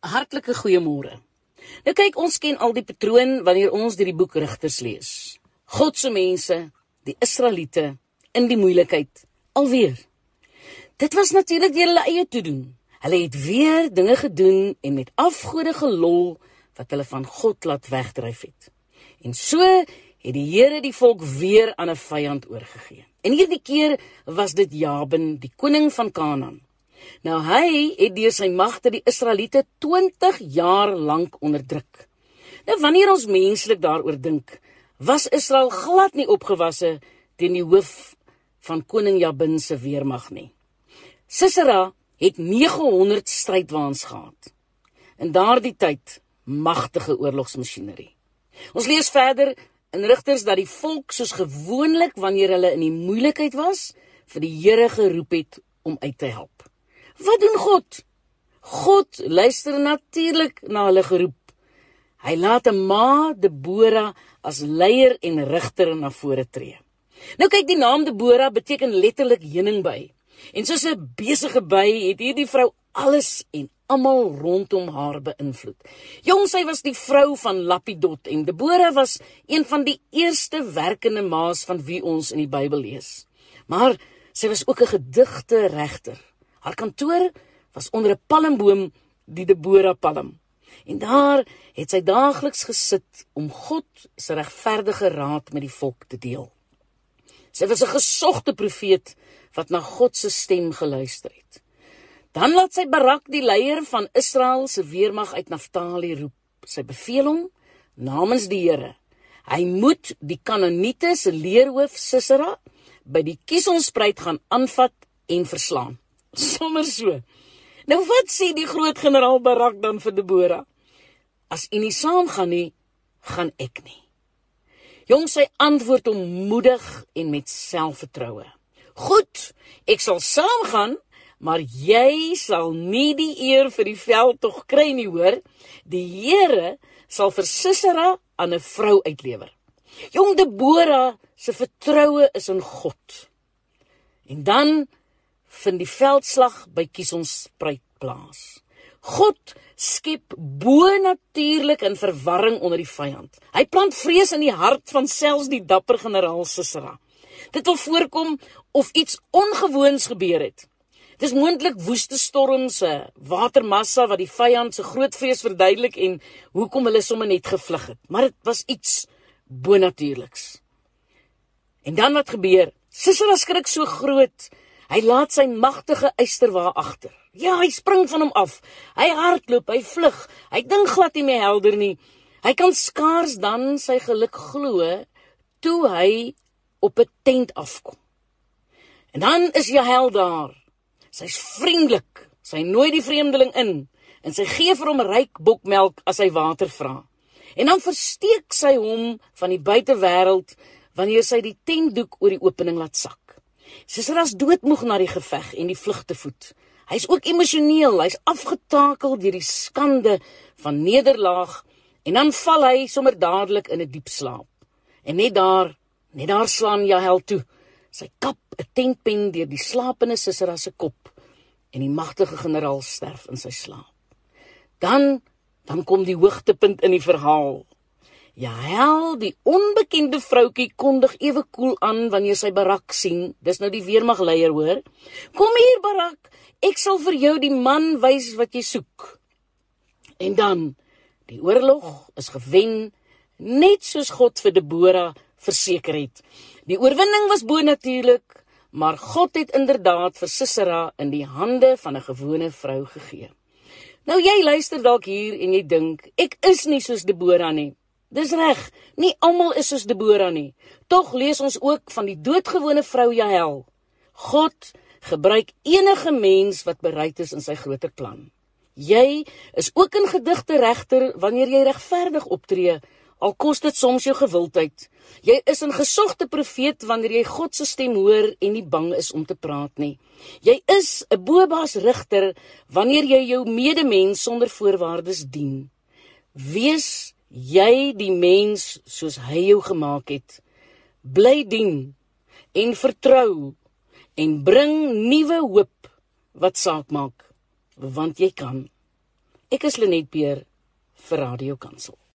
Hartlike goeiemôre. Nou kyk, ons ken al die patroon wanneer ons deur die boek Rigters lees. God se mense, die Israeliete in die moeilikheid alweer. Dit was natuurlik deur hulle eie te doen. Hulle het weer dinge gedoen en met afgode gelol wat hulle van God laat wegdryf het. En so het die Here die volk weer aan 'n vyand oorgegee. En hierdie keer was dit Jabin, die koning van Kanaan. Nou hy het deur sy magte die Israeliete 20 jaar lank onderdruk. Nou wanneer ons menslik daaroor dink, was Israel glad nie opgewasse teen die hoof van koning Jabin se weermag nie. Sisera het 900 strydwaans gehad. In daardie tyd magtige oorlogsmasjinerie. Ons lees verder in Rigters dat die volk soos gewoonlik wanneer hulle in die moeilikheid was, vir die Here geroep het om uit te help. Wat doen God? God luister natuurlik na hulle geroep. Hy laat 'n ma Debora as leier en rigter na vore tree. Nou kyk die naam Debora beteken letterlik heuningby. En soos 'n besige by het hierdie vrou alles en almal rondom haar beïnvloed. Jong sy was die vrou van Lapidot en Debora was een van die eerste werkende ma's van wie ons in die Bybel lees. Maar sy was ook 'n gedigte regter. Haar kantoor was onder 'n palmboom, die Debora Palm. En daar het sy daagliks gesit om God se regverdige raad met die volk te deel. Sy was 'n gesogte profeet wat na God se stem geluister het. Dan laat sy Barak die leier van Israel se weermag uit Naftali roep. Sy beveel hom namens die Here. Hy moet die Kanaaniete se leerhoof Sisera by die Kisonspruit gaan aanvat en verslaan. Sommer so. Nou wat sê die groot generaal Barak dan vir Debora? As u nie saamgaan nie, gaan ek nie. Jong sy antwoord hom moedig en met selfvertroue. Goed, ek sal saamgaan, maar jy sal nie die eer vir die veld tog kry nie, hoor? Die Here sal vir Sisera aan 'n vrou uitlewer. Jong Debora se vertroue is in God. En dan vind die veldslag by Kiesonspruit plaas. God skep bo-natuurlik in verwarring onder die vyand. Hy plant vrees in die hart van selfs die dapper generaal Sisera. Dit wil voorkom of iets ongewoons gebeur het. Dis moontlik woeste storms, 'n watermassa wat die vyand se groot vrees verduidelik en hoekom hulle sommer net gevlug het. Maar dit was iets bo-natuurliks. En dan wat gebeur? Sisera skrik so groot Hy laat sy magtige eysterwa agter. Ja, hy spring van hom af. Hy hardloop, hy vlug. Hy dink glad nie meer helder nie. Hy kan skaars dan sy geluk glo toe hy op 'n tent afkom. En dan is Jahel daar. Sy's vriendelik. Sy nooi die vreemdeling in en sy gee vir hom ryk bokmelk as hy water vra. En dan versteek sy hom van die buitewêreld wanneer sy die tentdoek oor die opening laat sak. Sisera's doodmoeg na die geveg en die vlugte voet. Hy's ook emosioneel, hy's afgetakel deur die skande van nederlaag en dan val hy sommer dadelik in 'n diep slaap. En net daar, net daar slaan Jahel toe. Sy kap 'n tentpen deur die slapende Sisera se kop en die magtige generaal sterf in sy slaap. Dan dan kom die hoogtepunt in die verhaal. Ja, hel, die onbekende vroutjie kondig ewe koel aan wanneer sy Barak sien. Dis nou die weermagleier, hoor. Kom hier, Barak. Ek sal vir jou die man wys wat jy soek. En dan die oorlog is gewen net soos God vir Debora verseker het. Die oorwinning was bo-natuurlik, maar God het inderdaad vir Sisera in die hande van 'n gewone vrou gegee. Nou jy luister dalk hier en jy dink, ek is nie soos Debora nie. Dis reg, nie almal is soos Debora nie. Tog lees ons ook van die doodgewone vrou Jahel. God gebruik enige mens wat bereid is in sy groter plan. Jy is ook in gedigte regter wanneer jy regverdig optree, al kos dit soms jou gewildheid. Jy is 'n gesogte profeet wanneer jy God se stem hoor en nie bang is om te praat nie. Jy is 'n bobaas rigter wanneer jy jou medemens sonder voorwaardes dien. Wees jy die mens soos hy jou gemaak het bly dien en vertrou en bring nuwe hoop wat saak maak want jy kan Ek is Lenet Peer vir Radio Kansel.